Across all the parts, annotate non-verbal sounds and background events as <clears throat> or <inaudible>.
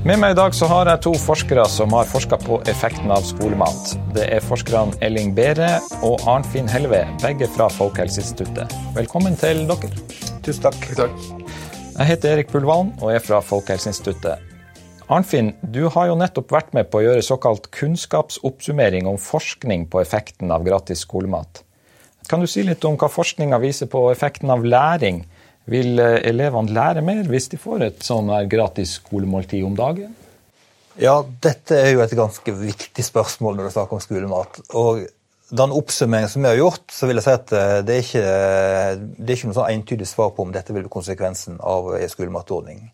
Med meg i dag så har jeg to forskere som har forska på effekten av skolemat. Det er forskerne Elling Bere og Arnfinn Helve, begge fra Folkehelseinstituttet. Velkommen til dere. Tusen takk. Takk. Jeg heter Erik Bullvalen og er fra Folkehelseinstituttet. Arnfinn, du har jo nettopp vært med på å gjøre såkalt kunnskapsoppsummering om forskning på effekten av gratis skolemat. Kan du si litt om hva forskninga viser på effekten av læring vil eh, elevene lære mer hvis de får et sånn gratis skolemåltid om dagen? Ja, dette er jo et ganske viktig spørsmål når du snakker om skolemat. Og den oppsummeringen som vi har gjort, så vil jeg si at eh, det er ikke, det er ikke noe sånn entydig svar på om dette vil bli konsekvensen av en skolematordning.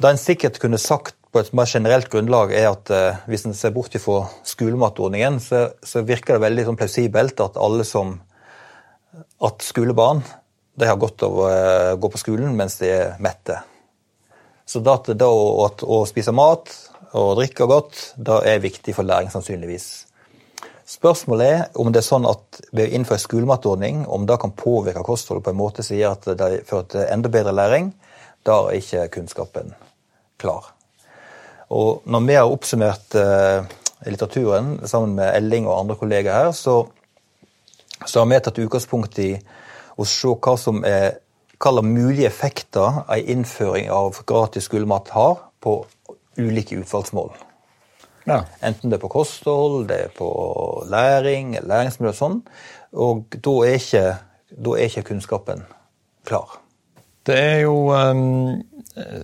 Det en sikkert kunne sagt på et mer generelt grunnlag, er at uh, hvis en ser bort fra skolematordningen, så, så, virker det veldig sånn plausibelt at alle som at skolebarn de har godt av å gå på skolen mens de er mette. Så da, da å, spise mat og drikke godt, da er viktig for læring, sannsynligvis. Spørsmålet er om det er sånn at ved å innføre skolematordning, om det kan påvirke kostholdet på en måte som gjør at det fører til enda bedre læring. Da er ikke kunnskapen klar. Og når vi har oppsummert eh, litteraturen sammen med Elling og andre kolleger her, så, så har vi tatt utgangspunkt i og se hva som er hva mulige effekter en innføring av gratis skolemat har på ulike utfallsmål. Ja. Enten det er på kosthold, det er på læring, læringsmiljø og sånn. Og da er, ikke, da er ikke kunnskapen klar. Det er jo um,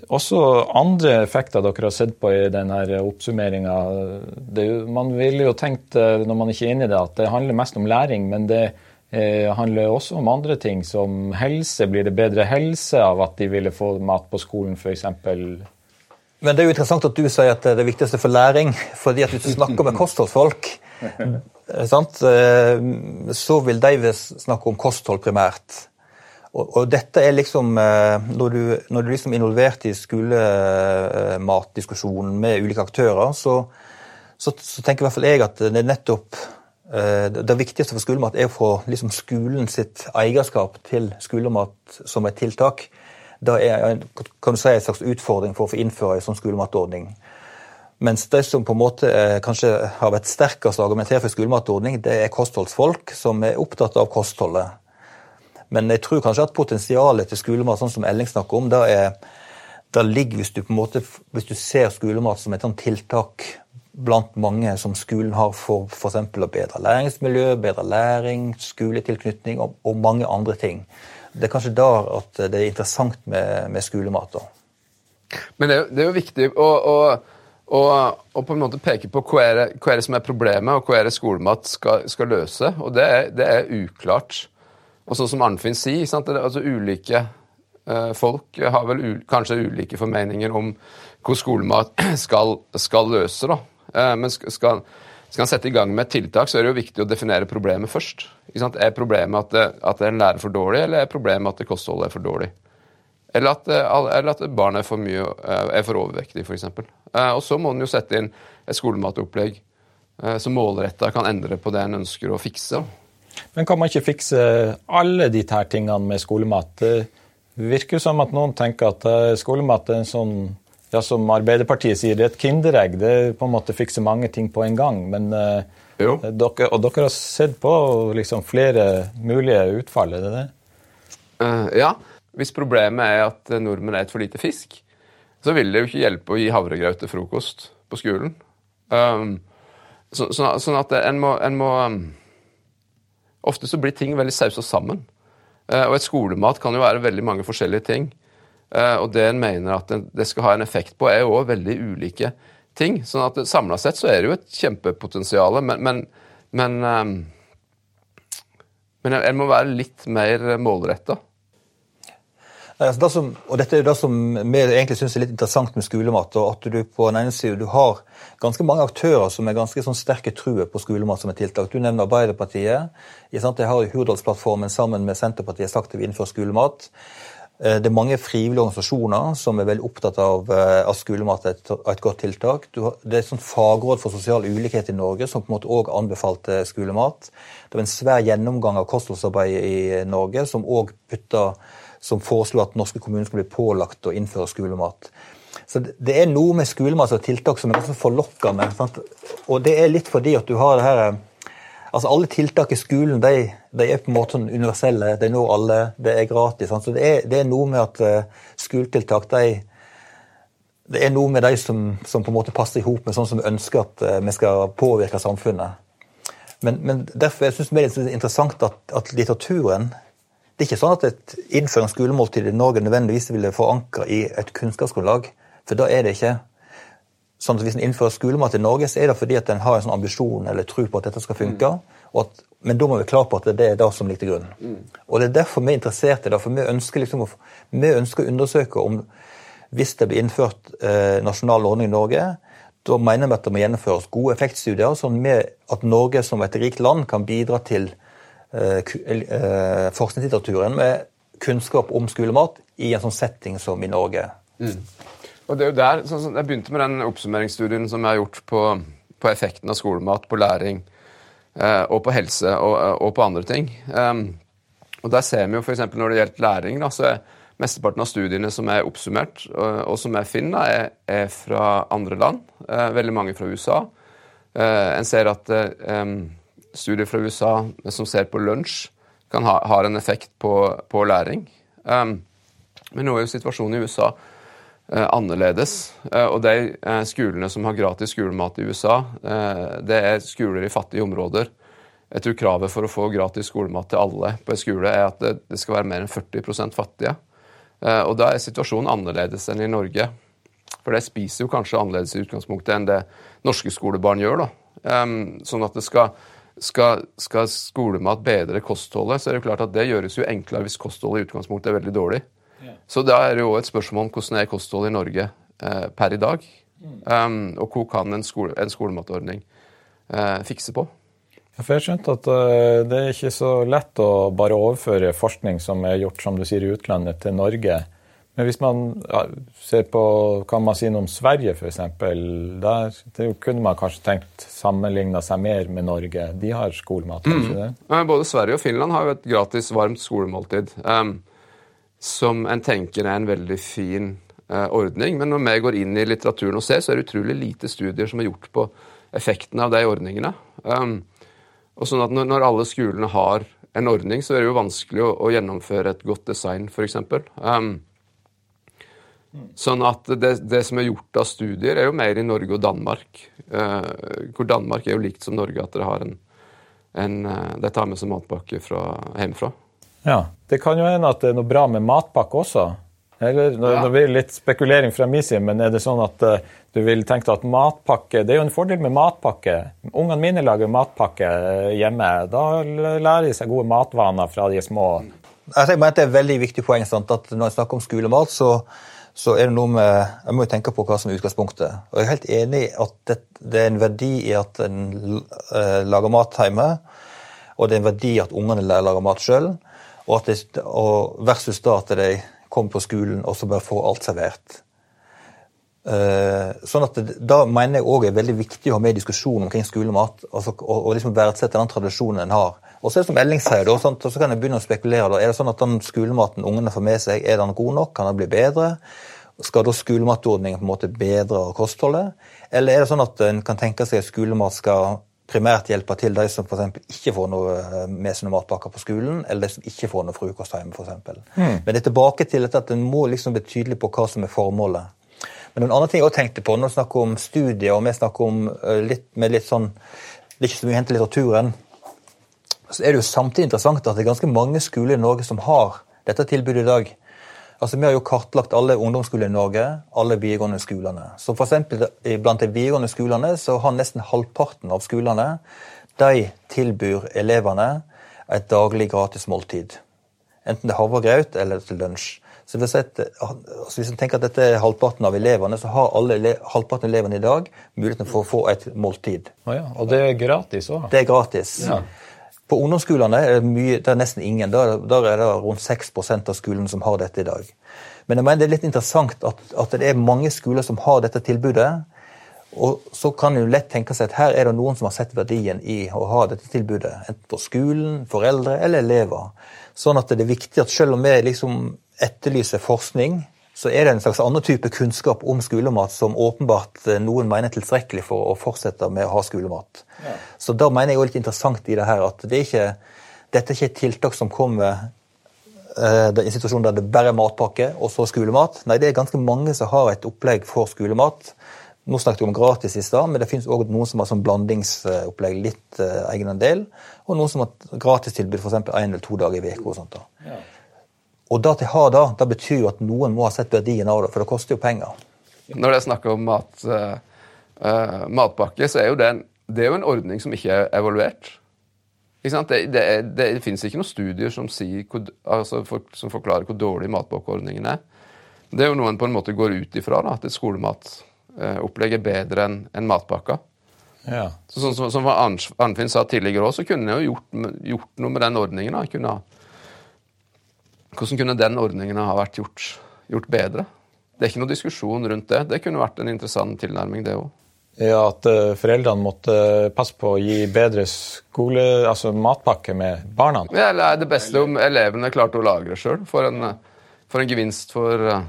også andre effekter dere har sett på i denne oppsummeringa. Man ville jo tenkt, eh, når man ikke er inne i det, at det handler mest om læring, men det er eh, handler også om andre ting, som helse. Blir det bedre helse av at de ville få mat på skolen, f.eks.? Men det er jo interessant at du sier at det er det viktigste for læring. fordi at hvis du snakker med kostholdsfolk, sant, så vil de snakke om kosthold primært. Og, dette er liksom eh, Når du, når du liksom er involvert i skolematdiskusjonen med ulike aktører, så, så, så tenker i hvert fall jeg at det er nettopp Eh, det viktigste for skolemat er å få liksom skolen sitt eierskap til skolemat som et tiltak. Det er kan du si, en slags utfordring for å få innføre en sånn skolematordning. Mens de som på en måte eh, kanskje har vært sterkest å argumentere for skolematordning, det er kostholdsfolk som er opptatt av kostholdet. Men jeg tror kanskje at potensialet til skolemat, sånn som Elling snakker om, det, er, det ligger hvis du, på en måte, hvis du ser skolemat som et sånt tiltak blant mange som skolen har for f.eks. å bedre læringsmiljø, bedre læring, skoletilknytning og, og, mange andre ting. Det er kanskje der at det er interessant med, med skolemat. Da. Men det er, jo, det er jo viktig å, å, å, å, på en måte peke på hva er, det, hva er det som er problemet, og hva er det skolemat skal, skal løse. Og det er, det er, uklart. Og sånn som Arnfinn sier, altså ulike eh, folk har vel kanskje ulike formeninger om hvor skolemat <clears throat> skal, skal løse. da. Eh, men skal, skal han sette i gang med et tiltak, så er det jo viktig å definere problemet først. Er problemet at, det, at en lærer for dårlig, eller er problemet at kostholdet er for dårlig? Eller at, eller at barnet er for, mye, eh, er for overvektig, f.eks. Eh, og så må en jo sette inn et skolematopplegg som målretta kan endre på det en ønsker å fikse. Men kan man ikke fikse alle de her tingene med skolemat? Det virker som at noen tenker at skolemat er en sånn ja, som Arbeiderpartiet sier, det er et kinderegg. Det er på en måte fikser mange ting på en gang. Men uh, dere, og dere har sett på liksom, flere mulige utfall, er det det? Uh, ja. Hvis problemet er at nordmenn er et for lite fisk, så vil det jo ikke hjelpe å gi havregrøt til frokost på skolen. Um, så, så, sånn at en må, en må um, Ofte så blir ting veldig sausa sammen. Uh, og et skolemat kan jo være veldig mange forskjellige ting. Eh, og det en mener at det skal ha en effekt på, er jo òg veldig ulike ting. sånn at samla sett så er det jo et kjempepotensial, men, men, men, eh, men en må være litt mer målretta. Altså og dette er det som vi egentlig syns er litt interessant med skolemat. og at du på den ene siden du har ganske mange aktører som er ganske sånn sterke truer på skolemat som et tiltak. Du nevner Arbeiderpartiet. Jeg har i Hurdalsplattformen sammen med Senterpartiet sagt at vi innfører skolemat. Eh, det er mange frivillige organisasjoner som er veldig opptatt av at eh, skolemat er et, godt tiltak. det er et sånt fagråd for sosial ulikhet i Norge som på en måte òg anbefalte skolemat. Det var en svær gjennomgang av kostholdsarbeidet i Norge som òg foreslo at norske kommuner skulle bli pålagt å innføre skolemat. Så det er noe med skolemat og tiltak som er ganske forlokkende. Og det er litt fordi at du har det her Altså Alle tiltak i skolen de, de er på en måte sånn universelle. De når alle. Det er gratis. Så det er, det er, noe med at uh, skoletiltak de, det er noe med de som, som på en måte passer i hop med sånn som vi ønsker at uh, vi skal påvirke samfunnet. Men, men derfor jeg synes det er interessant at, at litteraturen det er ikke sånn at et innføring av skolemåltid i Norge nødvendigvis ville forankre i et kunnskapsgrunnlag. For da er det ikke sånn at Hvis en innfører skolemat i Norge, så er det fordi at en har en sånn ambisjon eller tro på at dette skal funke. Mm. At, men da må vi klare på at det er det som ligger til grunn. Mm. Og Det er derfor vi er interessert i det. for Vi ønsker, liksom vi ønsker å undersøke om hvis det blir innført eh, nasjonal ordning i Norge, da mener vi at det må gjennomføres gode effektstudier, sånn at Norge som et rikt land kan bidra til Eh, eh, forskningslitteraturen med kunnskap om skolemat i en sånn setting som i Norge. Mm. Og det er jo der, sånn, Jeg begynte med den oppsummeringsstudien som jeg har gjort på, på effekten av skolemat på læring eh, og på helse og, og, på andre ting. Um, og Der ser vi jo f.eks. når det gjelder læring, da, så er mesteparten av studiene som er oppsummert, og, og som jeg finner, er, er, fra andre land. Eh, veldig mange fra USA. Eh, en ser at um, studier fra USA som ser på lunsj, kan ha, har en effekt på, på læring. Um, men nå er jo situasjonen i USA annerledes. Uh, og de uh, skolene som har gratis skolemat i USA, det er skoler i fattige områder. Jeg tror kravet for å få gratis skolemat til alle på en skole er at det, skal være mer enn 40% fattige. Og da er situasjonen annerledes enn i Norge. For de spiser jo kanskje annerledes i utgangspunktet enn det norske skolebarn gjør. da. Sånn at det skal skal, skal, skolemat bedre kostholdet, så er det jo klart at det gjøres jo enklere hvis kostholdet i utgangspunktet er veldig dårlig. Så da er det jo et spørsmål om hvordan er kostholdet i Norge eh, per i dag. Um, og hvor kan en, skole, en skolematordning eh, fikse på? Ja, for Jeg skjønte at uh, det er ikke så lett å bare overføre forskning som er gjort som du sier, i utlandet, til Norge. Men hvis man ja, ser på kan man si noe om Sverige, f.eks. Der kunne man kanskje tenkt sammenligna seg mer med Norge. De har skolemat, kanskje mm. det? Både Sverige og Finland har jo et gratis varmt skolemåltid. Um, som en tenker er en veldig fin eh, ordning. Men når vi går inn i litteraturen og ser, så er det utrolig lite studier som er gjort på effekten av de ordningene. Um, og sånn at når, når, alle skolene har en ordning, så er det jo vanskelig å, å gjennomføre et godt design, f.eks. Um, Sånn at det, det, som er gjort av studier, er jo mer i Norge og Danmark. Uh, hvor Danmark er jo likt som Norge, at dere har en, en uh, De tar med seg matpakke fra, hjemmefra. Ja. Det kan jo hende at det er noe bra med matpakke også. Eller, ja. Det blir litt spekulering fra min side, men er det sånn at uh, du vil tenke at matpakke Det er jo en fordel med matpakke. Ungene mine lager matpakke hjemme. Da lærer de seg gode matvaner fra de er små. Jeg tenker at Det er et veldig viktig poeng sant? at når jeg snakker om skolemat, så så er det noe med Jeg må jo tenke på hva som er utgangspunktet. Og jeg er helt enig i at det, det, er en verdi i at en uh, lager mat hjemme, og det er en verdi at ungene lærer mat sjøl, versus da at de kommer på skolen og så bare får alt servert. Uh, sånn at Da mener jeg òg er veldig viktig å ha med i diskusjonen omkring skolemat, altså, og, og liksom verdsette den tradisjonen en har. Og så er det som Elling sier, da, sånn, så kan jeg begynne å spekulere. Da. Er det sånn at den skolematen ungene får med seg, er den god nok? Kan den bli bedre? Skal da skolematordningen på en måte bedre kostholdet? Eller er det sånn at en kan tenke seg at skolemat skal primært hjelpe til de som f.eks. ikke får noe eh, med seg noen matpakker på skolen, eller de som ikke får noe frokost hjemme, f.eks. Mm. Men det er tilbake til at en må liksom bli tydelig på hva som er formålet. Men en annen ting jeg også tenkte på, når vi snakker om studier, og vi snakker om eh, litt, med litt sånn Det er ikke så mye å hente i litteraturen, så er det jo samtidig interessant at det er ganske mange skoler i Norge som har dette tilbudet i dag. Altså, Vi har jo kartlagt alle ungdomsskoler i Norge, alle videregående skolene. Så for eksempel, Blant de videregående skolene så har nesten halvparten av skolene de tilbyr elevene et daglig gratis måltid. Enten det er havregrøt eller til lunsj. Så hvis, et, altså hvis en tenker at dette er halvparten av elevene, så har alle halvparten av elevene i dag muligheten for å få et måltid. Ah, ja, og det er gratis òg? Det er gratis. Ja. På ungdomsskolene er det, mye, det er nesten ingen. Der, der er det rundt 6% av skolen som har dette i dag. Men jeg mener det er litt interessant at, at, det er mange skoler som har dette tilbudet. Og så kan en lett tenke seg at her er det noen som har sett verdien i å ha dette tilbudet. Enten på skolen, foreldre eller elever. Sånn at det er viktig at selv om vi liksom etterlyser forskning, så er det en slags annen type kunnskap om skolemat som åpenbart eh, noen mener er tilstrekkelig for å fortsette med å ha skolemat. Ja. Så da mener jeg også litt interessant i det her at det er ikke, dette er ikke et tiltak som kommer eh, i en situasjon der det bare er matpakke og så skolemat. Nei, det er ganske mange som har et opplegg for skolemat. Nå snakket vi om gratis i stad, men det finnes òg noen som har sånn blandingsopplegg, litt uh, egenandel, og noen som har gratistilbud f.eks. én eller to dager i uka. Og Ja. Og da til ha da, det, det betyr jo at noen må ha sett verdien av det, for det koster jo penger. Når det er snakk om mat, uh, matpakke, så er jo det, en, det er jo en ordning som ikke er evaluert. Ikke det, det, det, det, finnes ikke noen studier som, sier, altså for, som forklarer hvor dårlig matpakkeordningen er. Det er jo noe en på en måte går ut ifra, da, at et skolemat Eh, opplegget bedre enn en matpakka. Ja. Så, sånn som, som Arnfinn sa tidligere òg, så kunne jeg jo gjort, gjort, noe med den ordningen. Da. Kunne, hvordan kunne den ordningen ha vært gjort, gjort, bedre? Det er ikke noe diskusjon rundt det. Det kunne vært en interessant tilnærming, det òg. Ja, At uh, foreldrene måtte passe på å gi bedre skole, altså matpakke med barna? Ja, eller er det beste om elevene klarte å lagre sjøl, for, for, en gevinst for uh,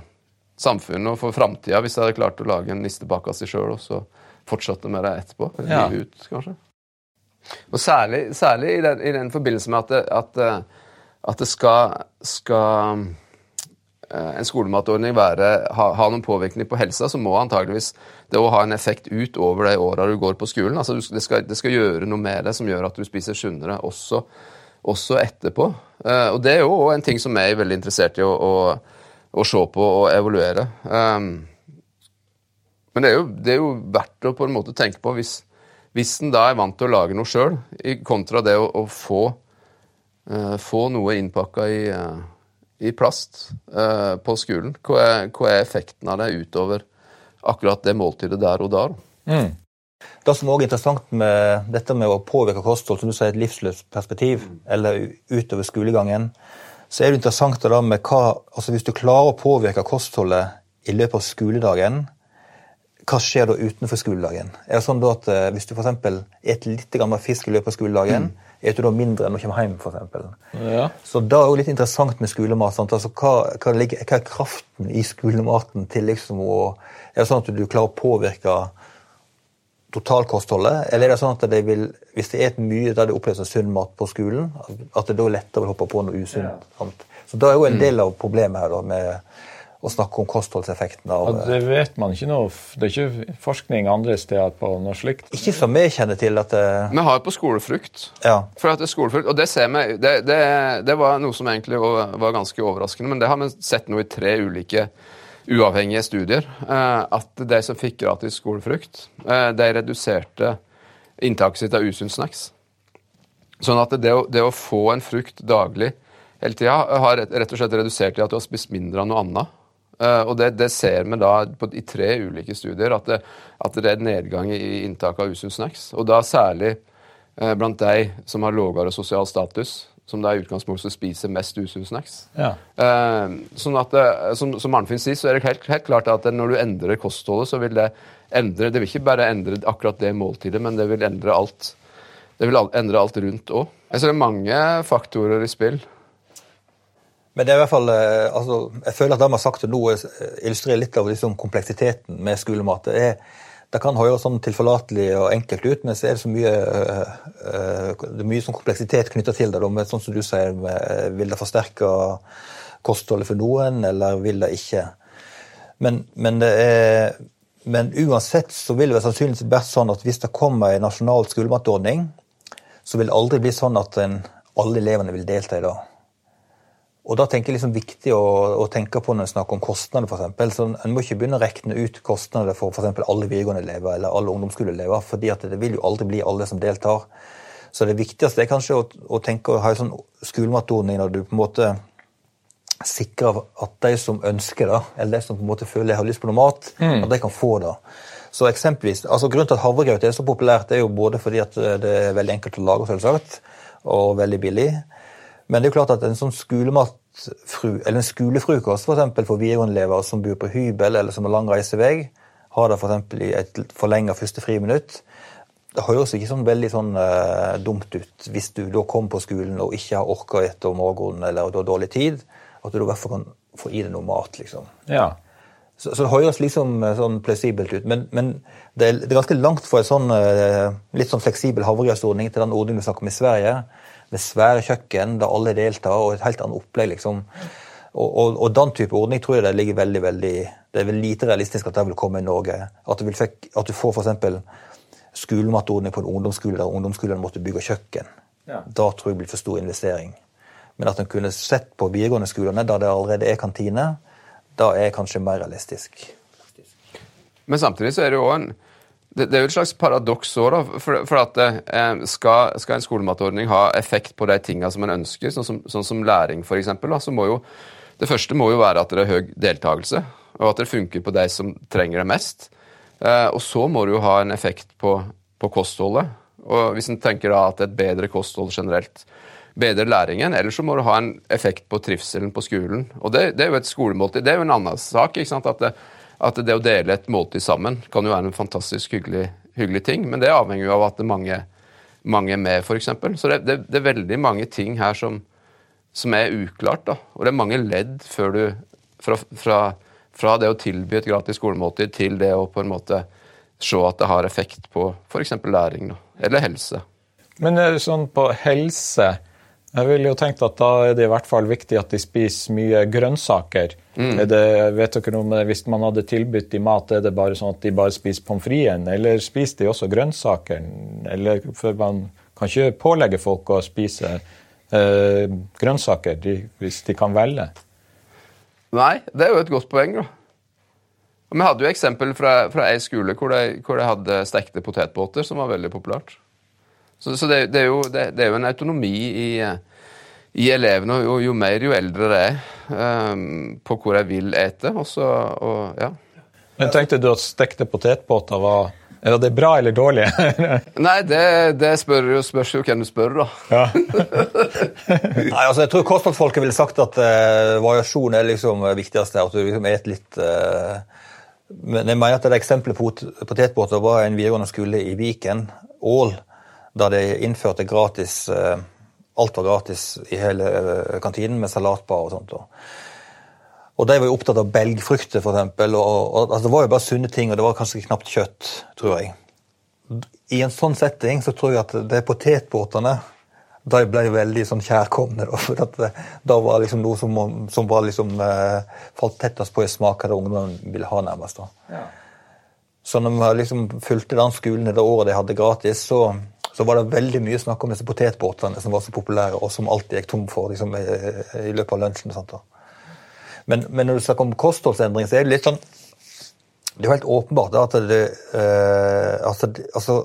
samfunnet og for framtida hvis de hadde klart å lage en nistepakke av seg sjøl og så fortsatte med det etterpå. Ja. Ut, kanskje. Og særlig, særlig i, den, i, den, forbindelse med at det, at, at det skal, skal, eh, en skolematordning være, ha, ha, noen påvirkning på helsa, så må antageligvis det òg ha en effekt utover de åra du går på skolen. Altså, det, skal, det, skal, gjøre noe med det som gjør at du spiser sunnere også, også etterpå. Eh, og det er jo en ting som jeg er veldig interessert i å, å å se på og evaluere. Um, men det er, jo, det er, jo, verdt å på en måte tenke på hvis, hvis en da er vant til å lage noe sjøl, kontra det å, å få, få, noe innpakka i, uh, i plast uh, på skolen. Hva er, hva er, effekten av det utover akkurat det måltidet der og da? Mm. Det som også er interessant med dette med å påvirke kosthold, som du sier, et livsløpsperspektiv, eller utover skolegangen, så er det interessant da med hva altså Hvis du klarer å påvirke kostholdet i løpet av skoledagen, hva skjer da utenfor skoledagen? Er det sånn at eh, Hvis du f.eks. spiser litt mer fisk i løpet av skoledagen, mm. Spiser du da mindre når du kommer hjem? For ja. Så da er det jo litt interessant med skolemat. Altså, hva, hva, ligger, hva, er kraften i skolematen til liksom å Er det sånn at du klarer å påvirke totalkostholdet? Eller er det sånn at det vil, hvis det er et mye der det oppleves som sunn mat på skolen, at det da er lettere å hoppe på noe usunt? Ja. Så da er jo en mm. del av problemet her da, med å snakke om kostholdseffekten av ja, Det vet man ikke noe Det er ikke forskning andre steder på noe slikt? Ikke som vi kjenner til. at det... Vi har på skolefrukt. Ja. For at det er skolefrukt, Og det ser vi det, det, det, var noe som egentlig var ganske overraskende, men det har vi sett nå i tre ulike uavhengige studier eh, at de som fikk gratis skolefrukt, eh, de reduserte inntaket sitt av usunn snacks. Sånn at det å, det å, få en frukt daglig hele tida har rett og slett redusert til at du har spist mindre av noe annet. Eh, og det, det ser vi da på, i tre ulike studier, at det, at det er nedgang i inntaket av usunn snacks. Og da særlig blant de som har lavere sosial status, som da i utgangspunktet spiser mest usunn snacks. Ja. Eh, sånn at, det, som, som Arnfinn sier, så er det helt, helt, klart at når du endrer kostholdet, så vil det endre Det vil ikke bare endre akkurat det måltidet, men det vil endre alt. Det vil endre alt rundt òg. Jeg det er mange faktorer i spill. Men det er i hvert fall, eh, altså, jeg føler at det vi har sagt nå, illustrerer litt av liksom, kompleksiteten med skolemat. Det er det kan høres sånn tilforlatelig og enkelt ut, men så er det så mye, uh, det mye sånn kompleksitet knytta til det. Med, sånn som du sier, vil det forsterke kostholdet for noen, eller vil det ikke? Men, men, det er, men uansett så vil det sannsynligvis være sånn at hvis det kommer en nasjonal skolematordning, så vil det aldri bli sånn at en, alle elevene vil delta i det. Og da tenker jeg liksom viktig å, å, tenke på når en snakker om kostnader, f.eks. Så en må ikke begynne å regne ut kostnader for f.eks. alle videregående elever eller alle ungdomsskoleelever, fordi at det vil jo aldri bli alle som deltar. Så det viktigste er kanskje å, å tenke å ha en sånn skolematordning når du på en måte sikrer at de som ønsker det, eller de som på en måte føler de har lyst på noe mat, mm. at de kan få det. Så eksempelvis, altså Grunnen til at havregrøt er så populært, det er jo både fordi at det er veldig enkelt å lage, selvsagt, og veldig billig. Men det er jo klart at en sånn skolematfru, eller en skolefrukost for, eksempel, for videregående elever som bor på hybel eller som har lang reisevei, har det f.eks. i et forlenget første friminutt. Det høres ikke sånn veldig sånn uh, dumt ut hvis du da kommer på skolen og ikke har orka etter morgenen eller du har dårlig tid, at du i hvert fall kan få i deg noe mat. liksom. Ja. Så, så det høres liksom uh, sånn plausibelt ut, men, men det, er, det, er, ganske langt fra en sånn uh, litt sånn fleksibel havregrøtsordning til den ordningen du snakker om i Sverige, med svære kjøkken der alle deltar, og et helt annet opplegg. liksom. Og, og, og, den type ordning tror jeg det ligger veldig, veldig, det er vel lite realistisk at det vil komme i Norge. At du, vil, at du får f.eks skolematordning på en ungdomsskole der ungdomsskolen måtte bygge kjøkken. Ja. Da tror jeg det blir for stor investering. Men at en kunne sett på videregående skolene der det allerede er kantine, da er kanskje mer realistisk. Men samtidig så er det jo en det, det er jo et slags paradoks òg, for, for, at eh, skal, skal, en skolematordning ha effekt på de tingene som en ønsker, sånn som, sånn som læring f.eks., så må jo det første må jo være at det er høy deltakelse, og at det funker på de som trenger det mest. Eh, og så må det jo ha en effekt på, på kostholdet. Og hvis en tenker da at et bedre kosthold generelt bedrer læringen, eller så må det ha en effekt på trivselen på skolen. Og det, det er jo et skolemåltid. Det er jo en annen sak. ikke sant? At det, at det å dele et måltid sammen kan jo være en fantastisk hyggelig, hyggelig ting, men det avhenger jo av at det er mange, mange er med, f.eks. Så det, det, det, er veldig mange ting her som, som er uklart. da. Og det er mange ledd før du fra, fra fra det å tilby et gratis skolemåltid til det å på en måte se at det har effekt på f.eks. læring eller helse. Men sånn på helse Jeg ville jo tenkt at da er det i hvert fall viktig at de spiser mye grønnsaker. Mm. Det, vet dere noe om det, Hvis man hadde tilbudt de mat, er det bare sånn at de bare spiser pommes fritesen? Eller spiser de også grønnsaker? Eller, for man kan ikke pålegge folk å spise eh, grønnsaker de, hvis de kan velge. Nei, det er jo et godt poeng. da. Og Vi hadde jo eksempel fra, fra ei skole hvor de, hvor de, hadde stekte potetbåter, som var veldig populært. Så, så det, det, er jo, det, det, er jo, en autonomi i, i elevene, og jo, jo, mer jo eldre det er, um, på hvor de vil ete. Også, og, ja. Men tenkte du at stekte potetbåter var er det bra eller dårlig? <laughs> Nei, det, det spør, spørs jo hvem du spør, da. Ja. <laughs> Nei, altså, Jeg tror kostholdsfolket ville sagt at uh, variasjon er liksom det viktigste. At du liksom et litt uh, Men jeg mener at det eksempelet på potetbåter var en videregående skole i Viken, Ål, da de innførte gratis uh, Alt var gratis i hele kantinen, med salatbar og sånt. Og. De var jo opptatt av belgfrukter, f.eks. Og, og, altså, det var jo bare sunne ting, og det var kanskje knapt kjøtt, tror jeg. I en sånn setting så tror jeg at de potetbåtene de ble veldig sånn kjærkomne. Da, <laughs> for at det, da var liksom noe som, som var liksom, eh, falt tettest på i smak av det ungdommen ville ha, nærmest. da. Ja. Så når vi liksom fulgte den skolen det året de hadde gratis, så, så, var det veldig mye snakk om disse potetbåtene som var så populære, og som alltid gikk tom for liksom, i, i, løpet av lunsjen. Sant. Men, men, når du snakker om kostholdsendring, så er det litt sånn Det er jo helt åpenbart at det eh, altså, altså,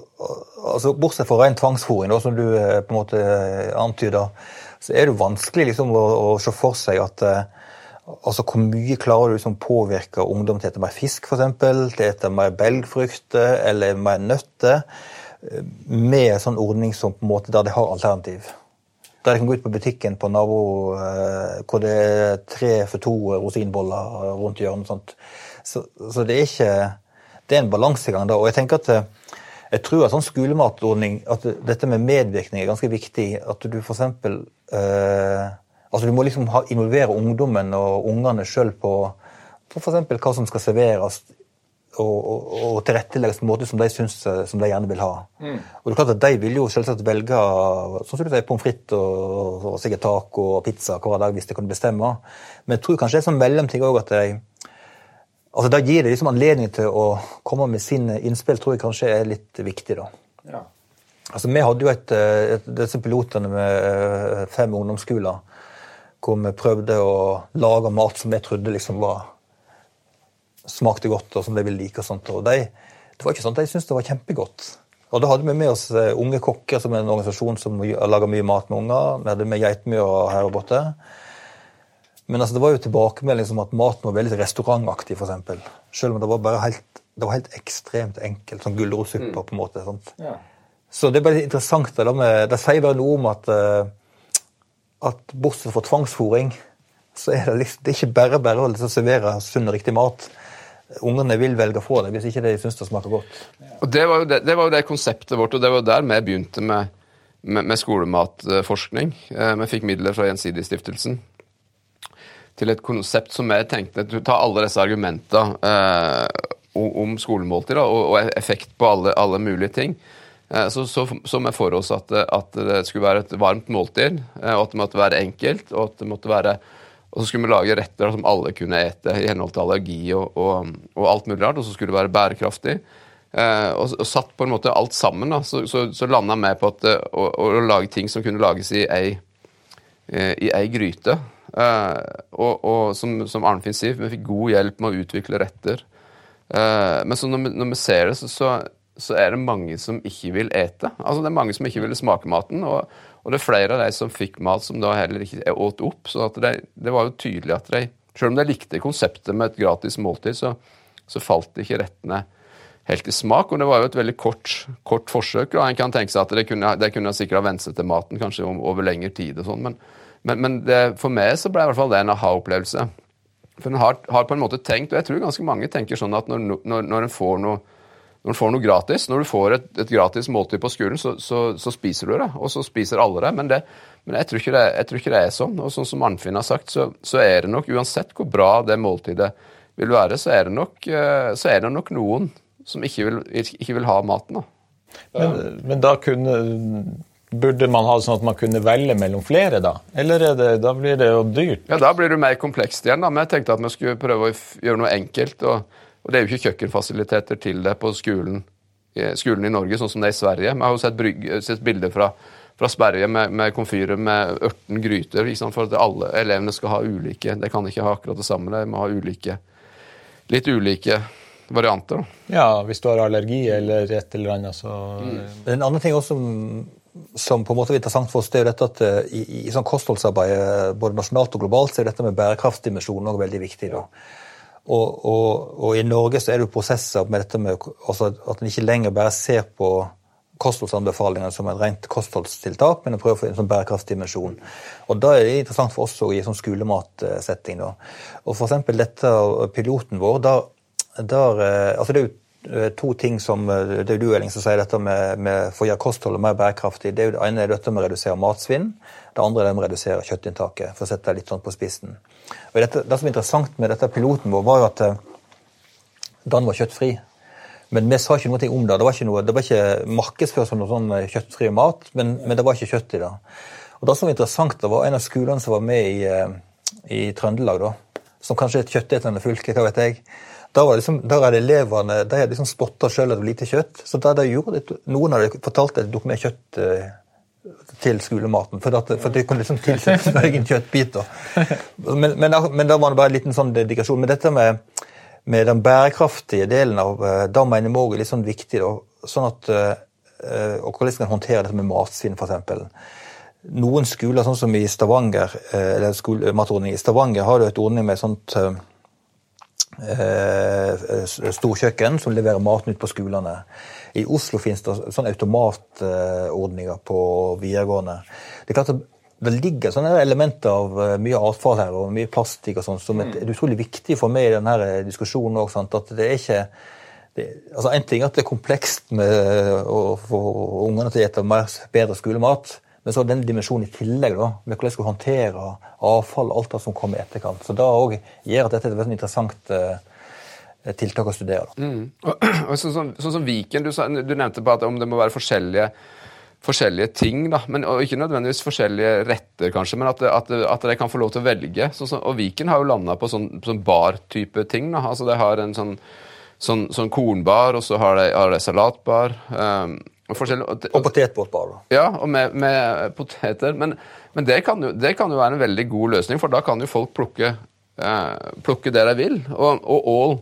altså, Bortsett fra ren tvangsfòring, som du eh, på en måte eh, antyder, så er det jo vanskelig liksom, å, å, se for seg at eh, altså, Hvor mye klarer du liksom påvirke ungdom til å spise mer fisk, f.eks., til å spise mer belgfrukter eller mer nøtter, eh, med en sånn ordning som på en måte der de har alternativ? Der de kan gå ut på butikken på nabo eh, hvor det er tre for to rosinboller rundt hjørnet. og Sånt. Så, så, det er ikke Det er en balansegang da. Og jeg tenker at eh, jeg tror at sånn skolematordning, at dette med medvirkning er ganske viktig. At du f.eks. Eh, altså du må liksom ha, involvere ungdommen og ungene sjøl på, på f.eks. hva som skal serveres og, og, tilrettelegges på en måte som de, synes, eh, som de gjerne vil ha. Mm. Og det er klart at De vil jo selvsagt velge sånn som du sier, pommes frites og, og, sikkert taco og pizza hver dag hvis de kan bestemme. Men jeg tror kanskje det er sånn mellomting òg at de altså Da gir det liksom anledning til å komme med sine innspill, tror jeg kanskje er litt viktig. da. Ja. Altså Vi hadde jo et, eh, et, disse pilotene med eh, fem ungdomsskoler hvor vi prøvde å lage mat som vi trodde liksom var smakte godt, og som de ville like. og sånt. Og de, det var ikke sånn at de syntes det var kjempegodt. Og Da hadde vi med oss eh, Unge kokker, som er en organisasjon som lager mye mat med unger. Vi hadde med Geitmyra her og borte. Men altså, det var jo tilbakemelding som at maten var veldig restaurantaktig, f.eks. Selv om det var bare helt, det var helt ekstremt enkelt. Sånn gulrotsuppe, mm. på en måte. Ja. Så det er bare interessant. Det, med, det sier bare noe om at, eh, at bortsett fra tvangsfòring, så er det, liksom, det er ikke bare bare å liksom servere sunn og riktig mat. Ungene vil velge å få det hvis ikke de syns det smaker godt. Og det var, det, det var jo det konseptet vårt, og det var der vi begynte med, med, med skolematforskning. Eh, vi fikk midler fra Gjensidigestiftelsen til et konsept som vi tenkte Ta alle disse argumentene eh, om skolemåltid og, og, effekt på alle, alle mulige ting. Eh, så, så, så vi for oss at, at, det skulle være et varmt måltid, eh, og at det måtte være enkelt. Og at det måtte være og så skulle vi lage retter som alle kunne ete i henhold til allergi og, og, og alt mulig rart. Og så skulle det være bærekraftig. Eh, og, og, satt på en måte alt sammen. da, Så, så, så landa vi på at, eh, å, å, lage ting som kunne lages i ei, eh, i ei gryte. Eh, og, og som, som Arnfinn sier, vi fikk god hjelp med å utvikle retter. Eh, men så når vi, når vi ser det, så, så, er det mange som ikke vil ete. Altså Det er mange som ikke ville smake maten. og og det er flere av de som fikk mat som da heller ikke åt opp. Så det, det, var jo tydelig at de, selv om de likte konseptet med et gratis måltid, så, så falt ikke rettene helt i smak. Og det var jo et veldig kort, kort forsøk. og En kan tenke seg at de kunne, de kunne sikkert ha vent seg til maten kanskje over lengre tid. og sånn, Men, men, men det, for meg så ble i hvert fall det en aha-opplevelse. For en har, har, på en måte tenkt, og jeg tror ganske mange tenker sånn at når, når, når en får noe når du får noe gratis, når du får et, et gratis måltid på skolen, så, så, så, spiser du det. Og så spiser alle det. Men, det, men jeg, tror det, jeg, tror ikke det, er sånn. Og sånn som Arnfinn har sagt, så, så, er det nok, uansett hvor bra det måltidet vil være, så er det nok, eh, er det nok noen som ikke vil, ikke vil ha maten. Da. Men, men, da kunne Burde man ha det sånn at man kunne velge mellom flere, da? Eller det, da blir det jo dyrt? Ja, Da blir det mer komplekst igjen. da, Men jeg tenkte at vi skulle prøve å gjøre noe enkelt. og og det er jo ikke kjøkkenfasiliteter til det på skolen, skolen i Norge, sånn som det er i Sverige. Vi har jo sett, brygg, sett bilder fra, fra Sverige med, med komfyrer med 18 gryter, for at alle elevene skal ha ulike De kan ikke ha akkurat det samme, de må ha ulike, litt ulike varianter. Da. Ja, hvis du har allergi eller et eller annet, så mm. En annen ting også som, som på en måte er interessant for oss, det er jo dette at eh, i, i, i sånn kostholdsarbeid både nasjonalt og globalt så er dette med bærekraftsdimensjonen også veldig viktig. da. Og, og, og, i Norge så er det jo prosesser med dette med altså at en ikke lenger bare ser på kostholdsanbefalingene som et rent kostholdstiltak, men en prøver å få en sånn bærekraftsdimensjon. Og Da er det interessant for oss å gi sånn skolematsetting. Da. Og for dette piloten vår, der, der, eh, altså det er jo to ting som eh, Det er du, Elling, som sier dette med, med for å gjøre kostholdet mer bærekraftig. Det, det ene er dette med å redusere matsvinn. Det andre er det med å redusere kjøttinntaket, for å sette det litt sånn på spissen. Dette, det som er interessant med dette piloten vår, var jo at eh, den var kjøttfri. Men vi sa ikke noe om det. Det var ikke, noe, det var ikke markedsført som noe sånn eh, kjøttfri mat, men, men, det var ikke kjøtt i det. Og Det som var interessant, det var en av skolene som var med i, eh, i Trøndelag, da, som kanskje er et kjøttetende fylke, hva vet jeg. Var liksom, der hadde elevene de hadde liksom spotta sjøl at det var lite kjøtt. Så da de gjorde det, Noen hadde fortalt at de tok med kjøtt til skolematen. For, at, for det kunne liksom tilsette sin egen kjøttbit. Men, men, men, da var det bare en liten sånn dedikasjon. Men dette med, med den bærekraftige delen av eh, da mener vi òg er litt sånn viktig. Da, sånn at, eh, og hvordan skal en håndtere dette med matsvinn, f.eks. Noen skoler, sånn som i Stavanger, eh, eller skolematordning i Stavanger, har du et ordning med sånt storkjøkken som leverer maten ut på skolene. I Oslo finnes det sånne automatordninger på videregående. Det er klart at det ligger sånne elementer av eh, mye avfall her og mye plastikk og sånn, som er utrolig viktig for meg i denne diskusjonen òg. At det er ikke det, altså En ting er at det er komplekst med å få ungene til å spise bedre skolemat. Men så den dimensjonen i tillegg, da, med hvordan jeg skal håndtere avfall og alt det som kommer i etterkant. Så det òg gjør at dette er et interessant uh, tiltak å studere. Mm. <clears throat> Sånn som, sånn som Viken, du, du, nevnte på at om det må være forskjellige, forskjellige ting, da, men, og ikke nødvendigvis forskjellige retter, kanskje, men at, at, at de kan få lov til å velge. Så, så, og Viken har jo landa på sånn, sånn bar-type ting. Da. Altså, De har en sånn, sånn, sånn kornbar, og så har de, har de salatbar. Um, og, og, og potetbåtbar. Ja, og med, med poteter. Men, men det, kan jo, det, kan jo, være en veldig god løsning, for da kan jo folk plukke, eh, plukke det de vil. Og, og ål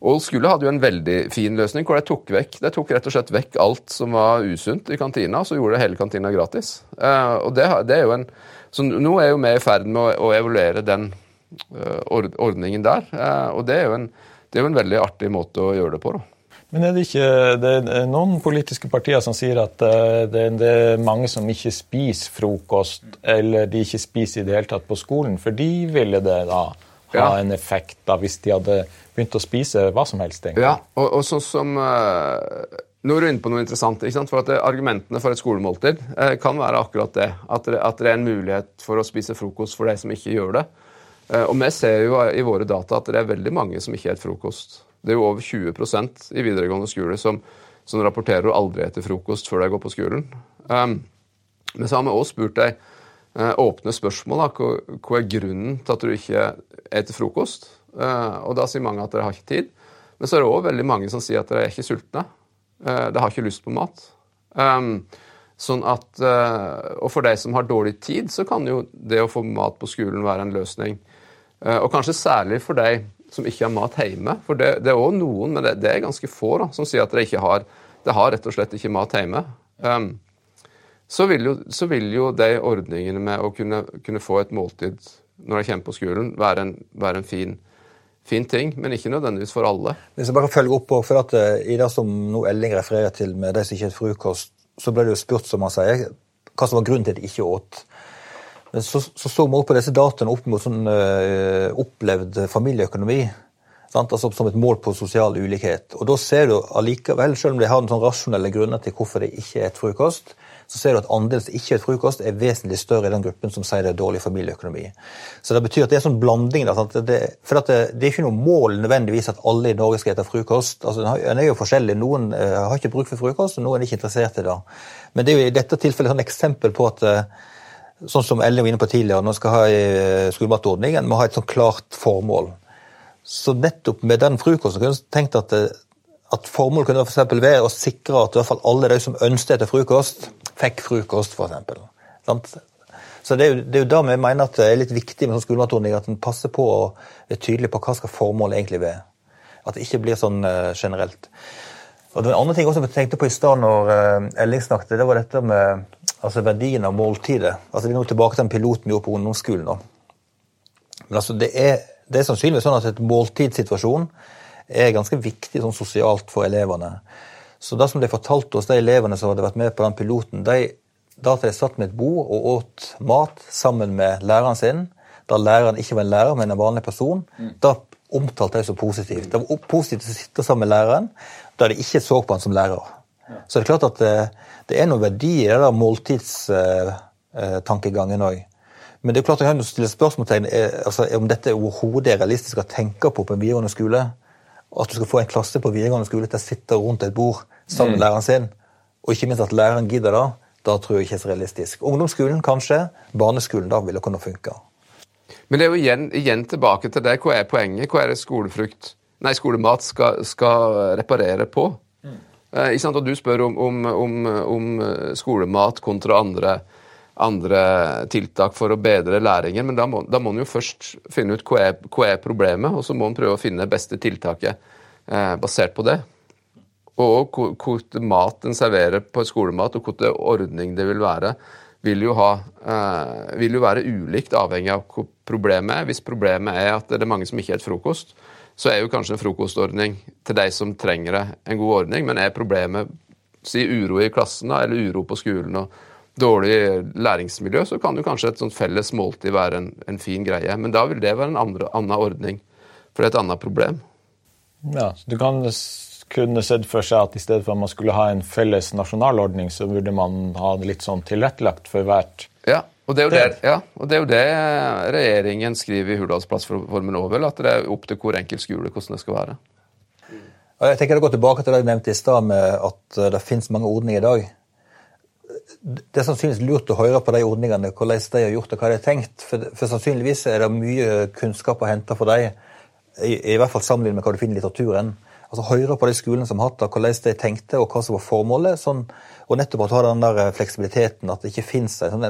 Ål skole hadde jo en veldig fin løsning hvor de tok vekk de tok rett og slett vekk alt som var usunt i kantina, og så gjorde de hele kantina gratis. Eh, og det, det, er jo en, så Nå er jo vi i ferd med å, å evaluere den eh, ordningen der, uh, og det er, en, det er, jo en, veldig artig måte å gjøre det på. da. Men er det ikke det er noen politiske partier som sier at det, det, er mange som ikke spiser frokost, eller de ikke spiser i det hele tatt på skolen, for de ville det da ha ja. en effekt da, hvis de hadde begynt å spise hva som helst? egentlig? Ja, og, og sånn som uh, Nå er du inne på noe interessant. ikke sant? For at Argumentene for et skolemåltid uh, kan være akkurat det. At, det. at, det er en mulighet for å spise frokost for de som ikke gjør det. Uh, og vi ser jo i våre data at det er veldig mange som ikke spiser frokost. Det er jo over 20% i videregående skole som, som rapporterer aldri etter frokost før de går på skolen. Um, men så har vi også spurt deg uh, åpne spørsmål. Da. Hva er grunnen til at du ikke spiser frokost? Uh, og da sier mange at de har ikke tid. Men så er det òg veldig mange som sier at de er ikke sultne. Uh, de har ikke lyst på mat. Sånn at, og for de som har dårlig tid, så kan jo det å få mat på skolen være en løsning. Og kanskje særlig for de som ikke har mat hjemme. For det, det er òg noen, men det, det, er ganske få, da, som sier at de ikke har, de har rett og slett ikke mat hjemme. Um, så vil jo, så vil jo de ordningene med å kunne, kunne, få et måltid når de kommer på skolen, være en, være en fin, fin, ting, men ikke nødvendigvis for alle. Hvis jeg bare følger opp på, for at eh, I det som nå Elling refererer til med de som ikke spiser frokost, så ble det jo spurt, som han sier, hva som var grunnen til at de ikke åt. Men så så, vi opp på disse dataene opp mot sånn uh, opplevd familieøkonomi. Altså Som et mål på sosial ulikhet. Og da ser du allikevel, selv om de har en sånn rasjonelle grunner til hvorfor det ikke er et frokost, så ser du at andelen som ikke er et frokost, er vesentlig større i den gruppen som sier det er dårlig familieøkonomi. Så det betyr at det er en sånn blanding. Det, for det, det, er ikke noe mål nødvendigvis at alle i Norge skal spise frokost. Altså, den er jo forskjellig. Noen uh, har ikke bruk for frokost, og noen er ikke interessert i det. Men det er jo i dette tilfellet et eksempel på at uh, sånn som Ellen var inne på tidligere, når vi skal ha uh, skolematordningen, må ha et sånn klart formål. Så nettopp med den frokosten kunne jeg tenkt at, at formålet kunne for være å sikre at i hvert fall alle de som ønsket etter frokost, fikk frokost, f.eks. Så det er, jo, det jo da vi mener at det er litt viktig med sånn skolematordning at en passer på og er tydelig på hva skal formålet egentlig være. At det ikke blir sånn uh, generelt. Og Den andre ting også jeg tenkte på i stad når uh, Elling snakket, det var dette med altså verdien av måltidet. Altså Vi er nå tilbake til den piloten vi gjorde på ungdomsskolen. nå. Men altså det er, det er sannsynligvis sånn at et måltidssituasjon er ganske viktig sånn sosialt for elevene. Så det som de fortalte oss, de elevene som hadde vært med på den piloten, de, da de satt med et bord og åt mat sammen med læreren sin, da læreren ikke var en lærer, men en vanlig person, mm. da omtalte de så positivt. Det var positivt å sitte sammen med læreren da de ikke så på han som lærer. Så det er klart at det, eh, det er noen verdi i den måltidstankegangen òg. Men det er klart jeg har stille spørsmålstegn altså, om dette overhodet er realistisk å tenke på på en videregående skole at du skal få en klasse på videregående skole til å sitte rundt et bord sammen med mm. læreren sin, og ikke minst at læreren gidder det, da tror jeg ikke er så realistisk. Ungdomsskolen kanskje, barneskolen da vil det kunne funke. Men det er jo igjen, igjen, tilbake til det. Hva er poenget? Hva er det skolefrukt, nei, skolemat skal, skal reparere på? Mm. Eh, og Du spør om, om, om, om skolemat kontra andre andre tiltak for å bedre læringen. Men da må, da må en jo først finne ut hva er, hva er problemet, og så må en prøve å finne det beste tiltaket eh, basert på det. Og hvor mat en serverer på skolemat, og hvilken ordning det vil være, vil jo, ha, eh, vil jo være ulikt avhengig av hva problemet er. Hvis problemet er at det er mange som ikke spiser frokost, så er jo kanskje en frokostordning til de som trenger det, en god ordning. Men er problemet si uro i klassen da, eller uro på skolen og dårlig læringsmiljø, så kan jo kanskje et sånt felles måltid være en, en fin greie. Men da vil det være en andre, annen ordning, for det er et annet problem. Ja, så Du kan kunne sett for seg at i stedet for at man skulle ha en felles nasjonalordning, så burde man ha det litt sånn tilrettelagt for hvert ja, og det er jo det, ja, og det, er jo det regjeringen skriver i Hurdalsplattformen òg, vel. At det er opp til hvor enkelt skole hvordan det skal være. Jeg tenker å gå tilbake til det jeg nevnte i stad, med at det finnes mange ordninger i dag det er sannsynligvis lurt å høre på de ordningene, hvordan de har gjort det, hva de har tenkt. For, for sannsynligvis er det mye kunnskap å hente for dem, i, i, hvert fall sammenlignet med hva du finner i litteraturen. Altså Høre på de skolene som har hatt det, hvordan de tenkte, og hva som var formålet. Sånn, og nettopp at ha den der fleksibiliteten, at det ikke fins en sånn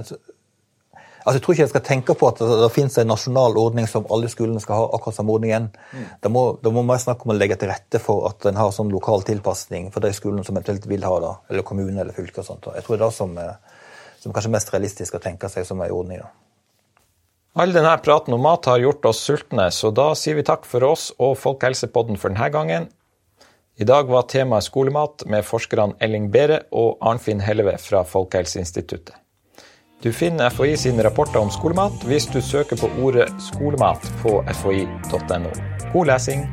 Altså, Jeg tror ikke jeg skal tenke på at det, det finnes en nasjonal ordning som alle skolene skal ha. akkurat samme ordningen. Mm. Da må, må mer snakke om å legge til rette for at en har sånn lokal tilpasning for de skolene som eventuelt vil ha det, eller kommune eller fylke. og sånt. Jeg tror det er det som, som kanskje er mest realistisk å tenke seg som en ordning. da. All denne praten om mat har gjort oss sultne, så da sier vi takk for oss og Folkehelsepodden for denne gangen. I dag var temaet skolemat med forskerne Elling Bere og Arnfinn Helleve fra Folkehelseinstituttet. Du finner FHI sine rapporter om skolemat hvis du søker på ordet skolemat på fhi.no. God lesing!